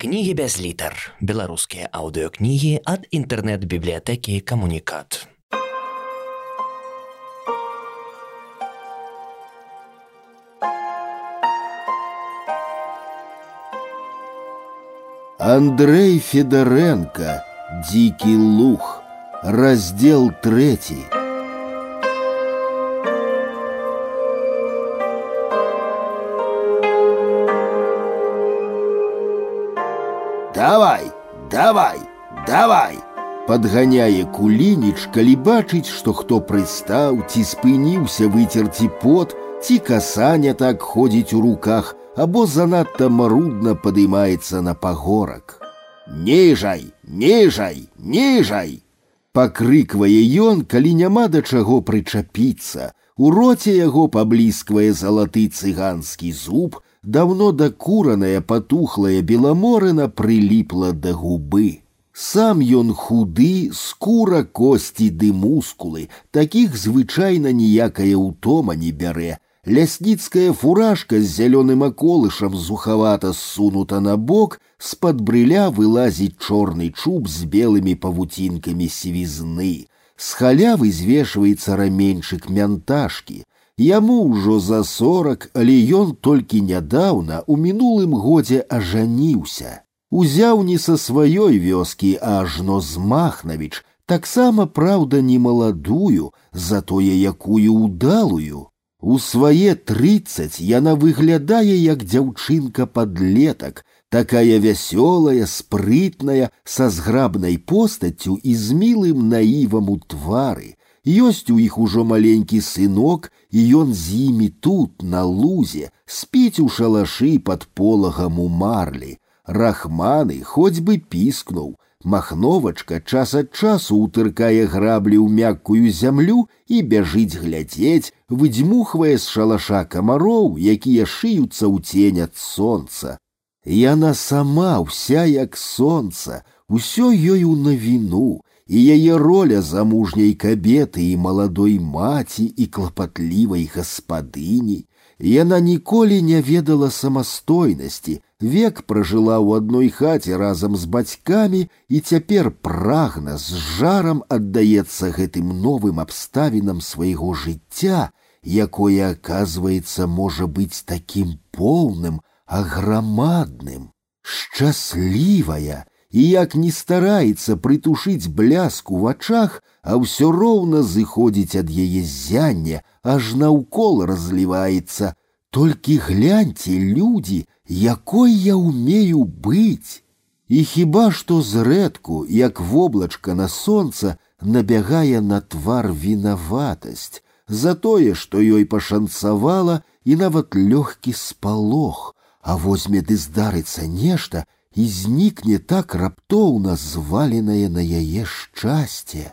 Кнігі без літар. Беларускія аўдыёкнігі ад інтэрнэт-бібліятэкі камунікат. Андрей Федоренко «Дикий лух» Раздел третий Давай, давай, давай! Подгоняе кулініч, калі бачыць, што хто прыстаў, ці спыніўся выцерці пот, ці касаня так ходзіць у руках, або занадта марудна падымаецца на пагорак. Ніжай, ніжай, ніжай! Пакрыквае ён, калі няма да чаго прычапіцца. У роце яго паблісквае залаты цыганскі зуб, давно докураная потухлая беломорына прилипла до губы. Сам ён худы, скура кости ды мускулы, таких звычайна ніякая ўтома не бярэ. Лясніцкая фуражка з зялёным аколышам зухавата ссунута на бок, з-пад брыля вылазіць чорны чуб з белымі павуцінкамі сівізны. З халявы звешваецца раменьчык мянташкі. Яму ўжо за сорок, але ён толькі нядаўна у мінулым годзе ажаніўся. Узяў не са сваёй вёскі, а ажно з Махнавіч, таксама праўда не маладую, затое якую ўдалую. У свае трыццаць яна выглядае як дзяўчынка падлетак, такая вясёлая, спрытная, са зграбнай постаццю і з мілым наівам у твары, Ёсць у іх ужо маленькі сынок, і ён з імі тут, на лузе, спіць у шалашы пад полагам у марлі. Рахманы хоць бы піскнуў. Махновачка час ад часу ўтыркае граблі ў мяккую зямлю і бяжыць глядзець, выдзьмухвае з шалаша камароў, якія шыюцца ў цень ад сонца. Яна сама ўся як сонца, усё ёй у навіну, і яе роля замужняй кабеты і маладой маці і клапатлівай гаспадыні. Яна ніколі не ведала самастойнасці, век пражыла ў адной хаце разам з бацькамі і цяпер прагна з жарам аддаецца гэтым новым абставінам свайго жыцця, якое, аказваецца, можа быць такім поўным, аграмадным, шчаслівая, і як не стараецца прытушыць бляску в вачах, а ўсё роўна зыходзіць ад яе зяння, аж наўкол разліваецца. Толькі гляньце, людзі, якой я умею быць. І хіба што зрэдку, як воблачка на сонца, набягае на твар вінаватасць, за тое, што ёй пашанцавала і нават лёгкі спалох, а возьме ды здарыцца нешта, і знікне так раптоўна зваленае на яе шчасце.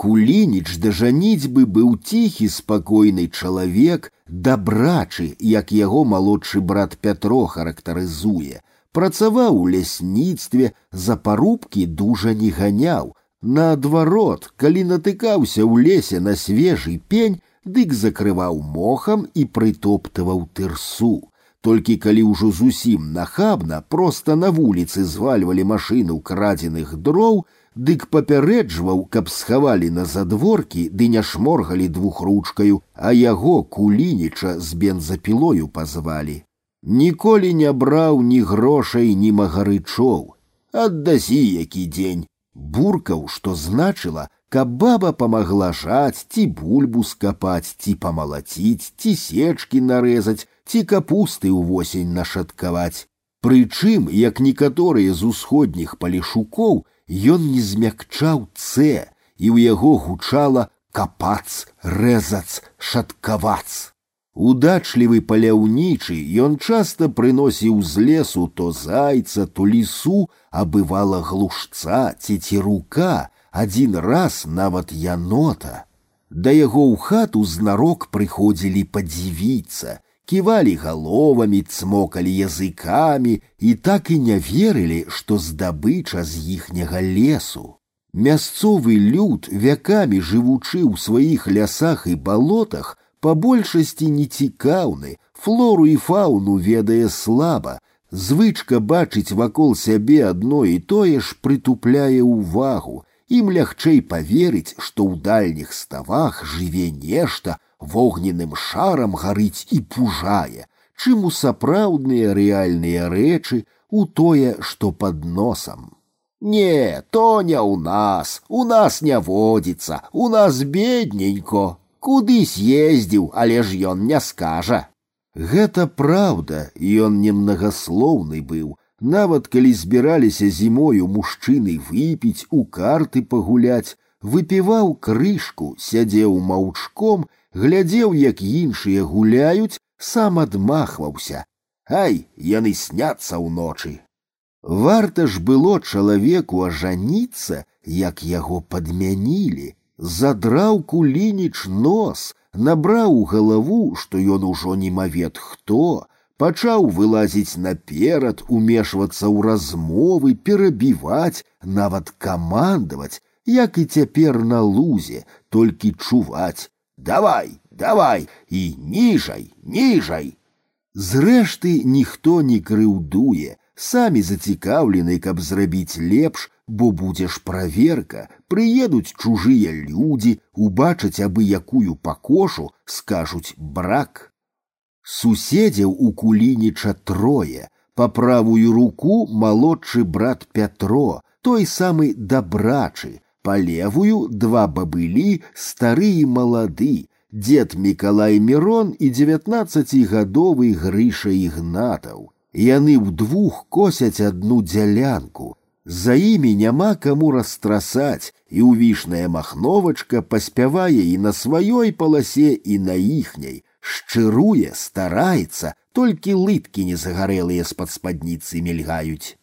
Кулініч да жаніцьбы быў ціхі спакойны чалавек, дабрачы, як яго малодшы брат Пятро характарызуе, працаваў у лясніцтве, за парубкі дужа не ганяў. Наадварот, калі натыкаўся ў лесе на свежы пень, дык закрываў мохам і прытоптываў тырсу. Толькі калі ўжо зусім нахабна проста на вуліцы звальвалі машыну крадзеных дроў, дык папярэджваў, каб схавалі на задворкі ды не шморгалі двухручкаю, а яго кулініча з бензапілою пазвалі. Ніколі не браў ні грошай, ні магарычоў. Аддасі які дзень. Буркаў, што значыла, каб баба памагла жаць, ці бульбу скапаць, ці памалаціць, ці сечкі нарэзаць, ці капусты ўвосень нашаткаваць. Прычым, як некаторыя з усходніх палішукоў, ён не змякчаў цэ, і ў яго гучала капац, рэзац, шаткавац. Удачлівы паляўнічы ён часта прыносіў з лесу то зайца, то лісу, а бывала глушца ці цірука, адзін раз нават янота. Да яго ў хату знарок прыходзілі падзівіцца, кивали головами, цмокали языкамі і так і не верылі, што здабыча з іхняга лесу. Мясцовы люд, вякамі жывучы ў сваіх лясах і балотах, па большасці нецікаўны, флору і фауну ведае слаба, Звычка бачыць вакол сябе адно і тое ж прытупляе ўвагу. Ім лягчэй поверыць, што ў дальніх ставах жыве нешта, вогненным шарам гарыць і пужае, чым у сапраўдныя рэальныя рэчы у тое, што под носам. Не, то не ў нас, у нас не водзіцца, у нас бедненько, куды з'ездзіў, але ж ён не скажа. Гэта праўда, ён немнагаслоўны быў. Нават калі збіраліся зімою мужчыны выпіць, у карты пагуляць, выпіваў крышку, сядзеў маўчком, глядзеў, як іншыя гуляюць, сам адмахваўся. Ай, яны сняцца ўночы. Варта ж было чалавеку ажаніцца, як яго падмянілі, задраў кулініч нос, набраў у галаву, што ён ужо немавед хто, пачаў вылазіць наперад, умешвацца ў размовы, перабіваць, нават камандаваць, як і цяпер на лузе, толькі чуваць: давай, давай і ніжай, ніжай. Зрэшты, ніхто не крыўдуе, самі зацікаўлены, каб зрабіць лепш, бо будзе ж праверка, прыедуць чужыя людзі, убачаць абы якую пакошу, скажуць брак. Суседзяў у кулініча трое, па правую руку малодшы брат Пятро, той самы дабрачы, па левую два бабылі, стары і малады, дед Мікалай Мірон і девятнаццацігадовы Грыша Ігнатаў. Яны вдвух косяць одну дзялянку. За імі няма каму растрасаць, і ўвішная махновачка паспявае і на сваёй паласе і на іхняй, шчыруе, стараецца, толькі лыткі незагарэлыя з-пад спадніцы мільгаюць.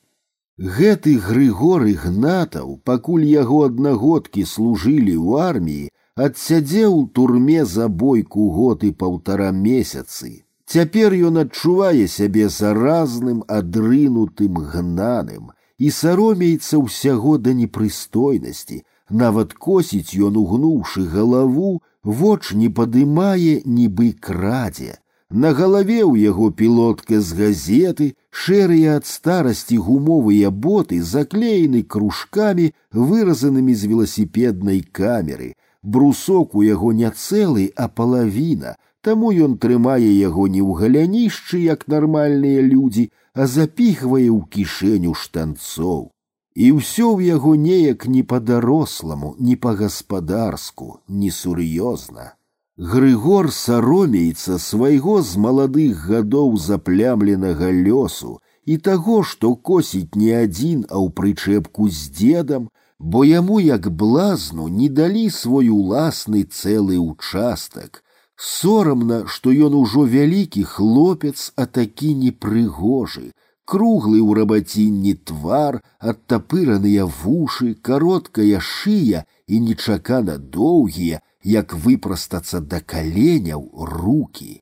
Гэты Грыгор Ігнатаў, пакуль яго аднагодкі служылі ў арміі, адсядзеў у турме за бойку год і паўтара месяцы. Цяпер ён адчувае сябе заразным, адрынутым гнаным і саромеецца ўсяго да непрыстойнасці, нават косіць ён угнуўшы галаву, воч не падымае, нібы крадзе. На галаве ў яго пілотка з газеты, шэрыя ад старасці гумовыя боты заклеены кружкамі, выразанымі з веласіпеднай камеры. Брусок у яго не цэлы, а палавіна, Таму ён трымае яго не ў галянішчы, як нармальныя людзі, а запіхвае ў кішэню штанцоў. І ўсё ў яго неяк не па-даросламу, не па-гаспадарску, несур'ёзна. Грыгор саромеецца свайго з маладых гадоў заплямленага лёсу і таго, што косіць не адзін, а ў прычэпку з дзедам, бо яму як блазну не далі свой уласны цэлы ўчастак, Сорамна, што ён ужо вялікі хлопец, а такі непрыгожы, круглы ў рабацінні твар, адтапыраныя вушы, кароткая шыя і нечакана доўгія, як выпрастацца да каленяў руки.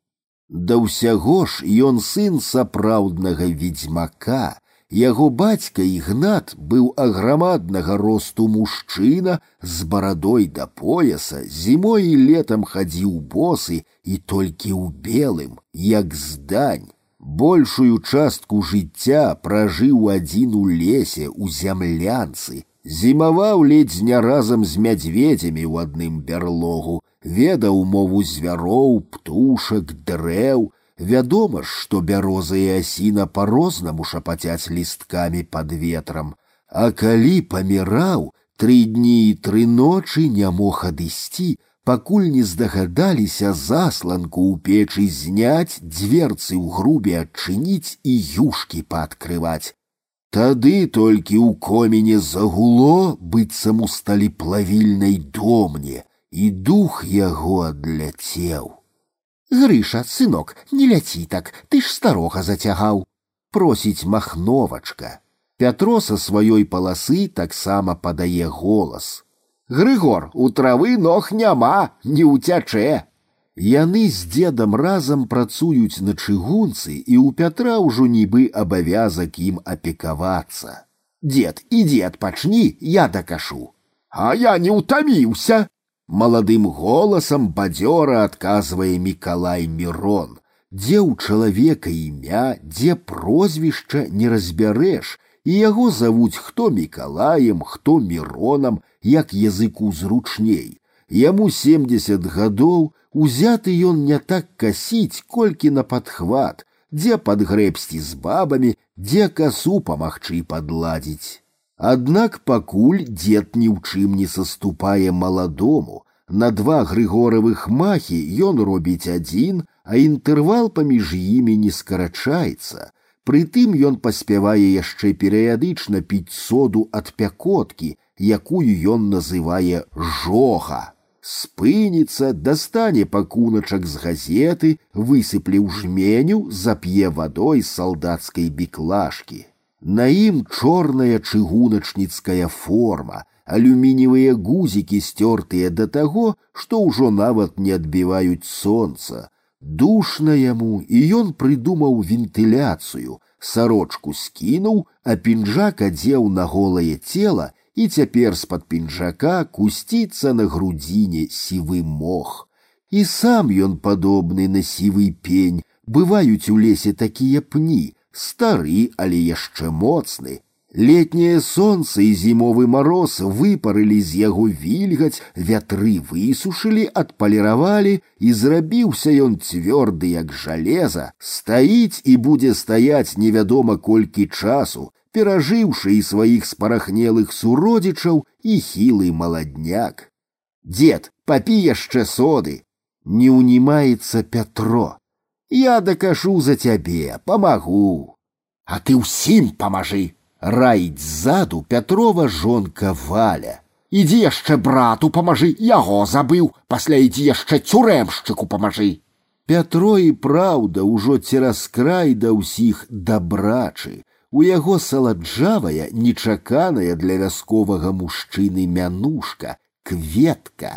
Да ўсяго ж ён сын сапраўднага ведзьмака, Яго бацька ігнат быў аграмаднага росту мужчына з барадой да пояса, зімой і летам хадзіў босы і толькі ў белым, як здань. Большую частку жыцця пражыў адзін у лесе у зямлянцы, зімаваў ледзь не разам з мядзведзямі ў адным бярлогу, ведаў мову звяроў, птушак, дрэў, Вядома ж, што бяроза і асіна по-рознаму шапацяць лісткамі под ветрам, а калі паміраў, тры дні і тры ночы не мог адысці, пакуль не здагадаліся засланку ў печы зняць, дзверцы ў грубе адчыніць і юшкі паадкрываць. Тады толькі ў коміне загуло быццам у сталі плавільнай домне, і дух яго адляцеў. Грыша, сынок, не ляці так, ты ж старога зацягаў. Просіць махновачка. Пятро са сваёй паласы таксама падае голас. Грыгор, у травы ног няма, не ўцячэ. Яны з дзедам разам працуюць на чыгунцы, і ў Пятра ўжо нібы абавязак ім апекавацца. Дед, ідзі адпачні, я дакашу. А я не ўтаміўся, Маладым голасам бадзёра адказвае Мікалай Мірон. дзе ў чалавека імя, дзе прозвішча не разбярэш, і яго завуць хто мікалаем, хто міронам, як языку зручней. Яму семьдесят гадоў, узяты ён не так касіць, колькі на падхват, дзе падгрэбсці з бабамі, дзе касу памагчы падладзіць. Аднак пакуль дзед ні ў чым не саступае маладому, на два грыгоравых махі ён робіць адзін, а інтэрвал паміж імі не скарачаецца. Прытым ён паспявае яшчэ перыядычна піць соду ад пякоткі, якую ён называе жога спыніцца, дастане пакуначак з газеты, высыпле ў жменю, зап'е вадой з салдацкай біклашкі. На ім чорная чыгуначніцкая форма, алюміниевыя гузікі сцёртыя да таго, што ўжо нават не адбіваюць сонца. Душна яму, і ён прыдумаў вентыляцыю, сарочку скінуў, а пінжак адзеў на голае цела і цяпер з-пад пінжака кусціцца на грудзіне сівы мох. І сам ён падобны на сівы пень, бываюць у лесе такія пні, стары, але яшчэ моцны. Летняе сонца і зімовы мароз выпарылі з яго вільгаць, вятры высушылі, адпаліравалі, і зрабіўся ён цвёрды, як жалеза, стаіць і будзе стаяць невядома колькі часу, перажыўшы і сваіх спарахнелых суродзічаў і хілы маладняк. Дед, папі яшчэ соды, не ўнімаецца Пятро. Я дакажу за цябе, памагу. А ты ўсім памажы, раіць ззаду Пятрова жонка валя. Ідзі яшчэ брату памажы, яго забыў, пасля ідзі яшчэ цюрэмшчыку памажы. Пятро і праўда ўжо цераз край да ўсіх дабрачы, у яго саладжавая нечаканая для вясковага мужчыны мянушка кветка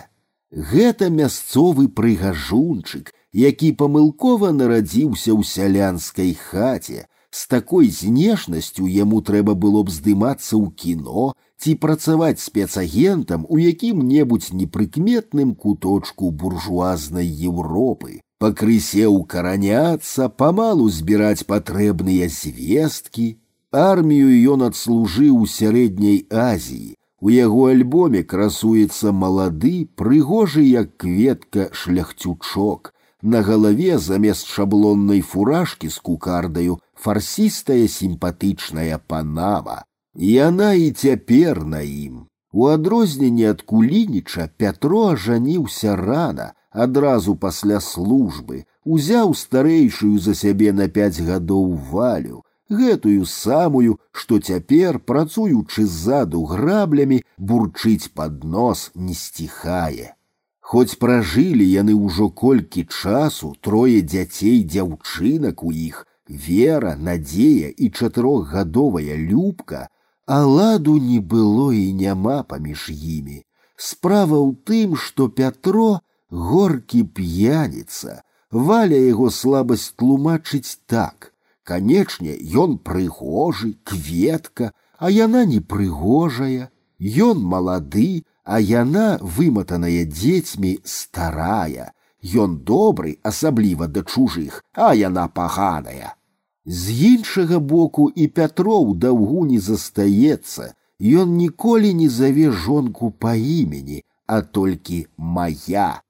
гэта мясцовы прыгажунчык які памылкова нарадзіўся ў сялянскай хаце з такой знешнасцю яму трэба было б здымацца ў кіно ці працаваць спецагентам у якім-небудзь непрыкметным куточку буржуазнай Еўропы пакрысе укараняцца памалу збіраць патрэбныя звесткі Армію ён адслужыў у сярэдняй Азіі. У яго альбоме красуецца малады, прыгожы як кветка шляхцючок. На галаве замест шаблоннай фуражкі з кукардаю фарсістая сімпатычная панава. Яна і цяпер на ім. У адрозненне ад кулініча Пятро ажаніўся рана, адразу пасля службы, узяў старэйшую за сябе на пяць гадоў валю, гэтую самую, што цяпер, працуючы ззаду граблямі, бурчыць пад нос не сціхае. Хоць пражылі яны ўжо колькі часу трое дзяцей дзяўчынак у іх, вера, надзея і чатырохгадовая любка, а ладу не было і няма паміж імі. Справа ў тым, што Пятро горкі п'яніца, валя яго слабасць тлумачыць так. Канечне, ён прыгожы, кветка, а яна не прыгожая. Ён малады, а яна выматаная дзецьмі старая. Ён добры, асабліва да чужых, а яна паганая. З іншага боку і Пятроў даўгу не застаецца, Ён ніколі не заве жонку па імені, а толькі моя.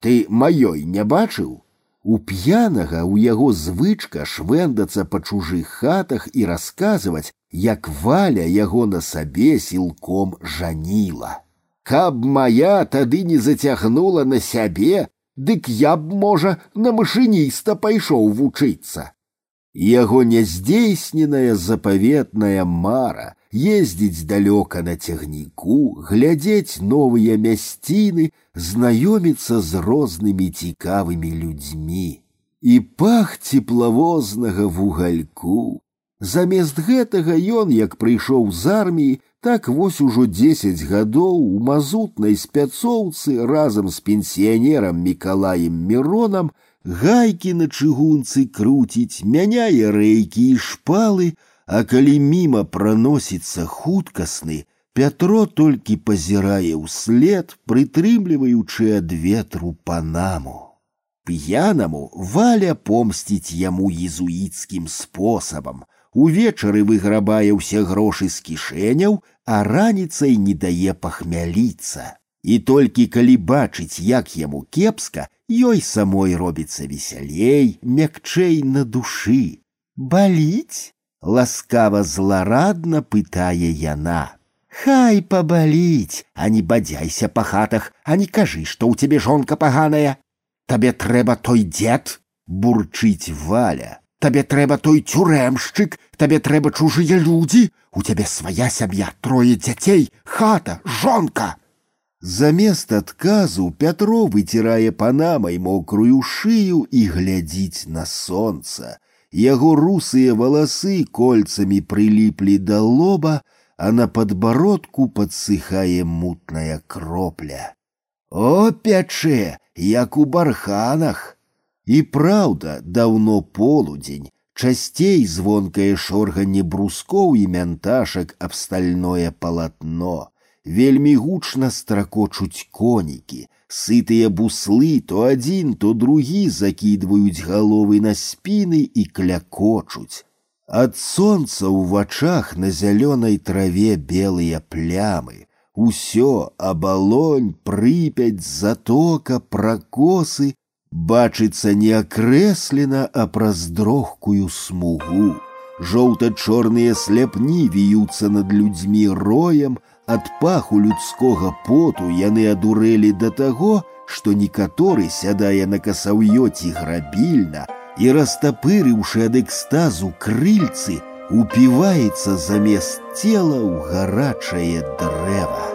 Ты маёй не бачыў? У п'янага у яго звычка швэндацца па чужых хатах і расказваць, як валя яго на сабе сілком жаніла. Каб моя тады не зацягнула на сябе, дык я б, можа, на машыніста пайшоў вучыцца. Яго няздзейсненая запаветная мара ездзіць далёка на цягніку, глядзець новыя мясціны, знаёміцца з рознымі цікавымі людзьмі. І пах цеплавознага вугальку. Замест гэтага ён, як прыйшоў з арміі, так вось ужо дзесяць гадоў у мазутнай спяцоўцы разам з пенсіянерам Мікалаем Міронам гайкі на чыгунцы круціць, мяняе рэйкі і шпалы, а калі міма праносіцца хуткасны, Пятро толькі пазірае ўслед, прытрымліваючы ад ветру панаму. П'янаму валя помсціць яму езуіцкім спосабам. Увечары выграбае ўсе грошы з кішэняў, а раніцай не дае пахмяліцца. І толькі калі бачыць, як яму кепска, ёй самой робіцца весялей, мякчэй на душы. Баліць? ласкава зларадна пытае яна. Хай пабаліць, а не бадзяйся па хатах, а не кажы, што ў цябе жонка паганая. Табе трэба той дзед, бурчыць валя. Табе трэба той тюрэмшчык, табе трэба чужыя людзі, у цябе свая сям'я, трое дзяцей, хата, жонка. Замест адказу Пятро выцірае панамай мокрую шыю і глядзіць на сонца. Яго русыя валасы кольцамі прыліплі да лоба, а на подбородку подсыхае мутная кропля. О, пячэ, як у барханах! І праўда, даўно полудзень, часцей звонкае шорганне брускоў і мянташак аб стальное палатно. Вельмі гучна стракочуць конікі, сытыя буслы то адзін, то другі закідваюць галовы на спіны і клякочуць. Ад сонца ў вачах на зялёнай траве белыя плямы. Усё абалонь, прыпяць, затока, пракосы бачыцца не акрэслена, а праз дрогкую смугу. Жоўта-чорныя сляпні віюцца над людзьмі роем, ад паху людскога поту яны адурэлі да таго, што некаторы сядае на касаўё ці грабільна, і растапырыўшы ад экстазу крыльцы, упіваецца замест цела ў гарачае дрэва.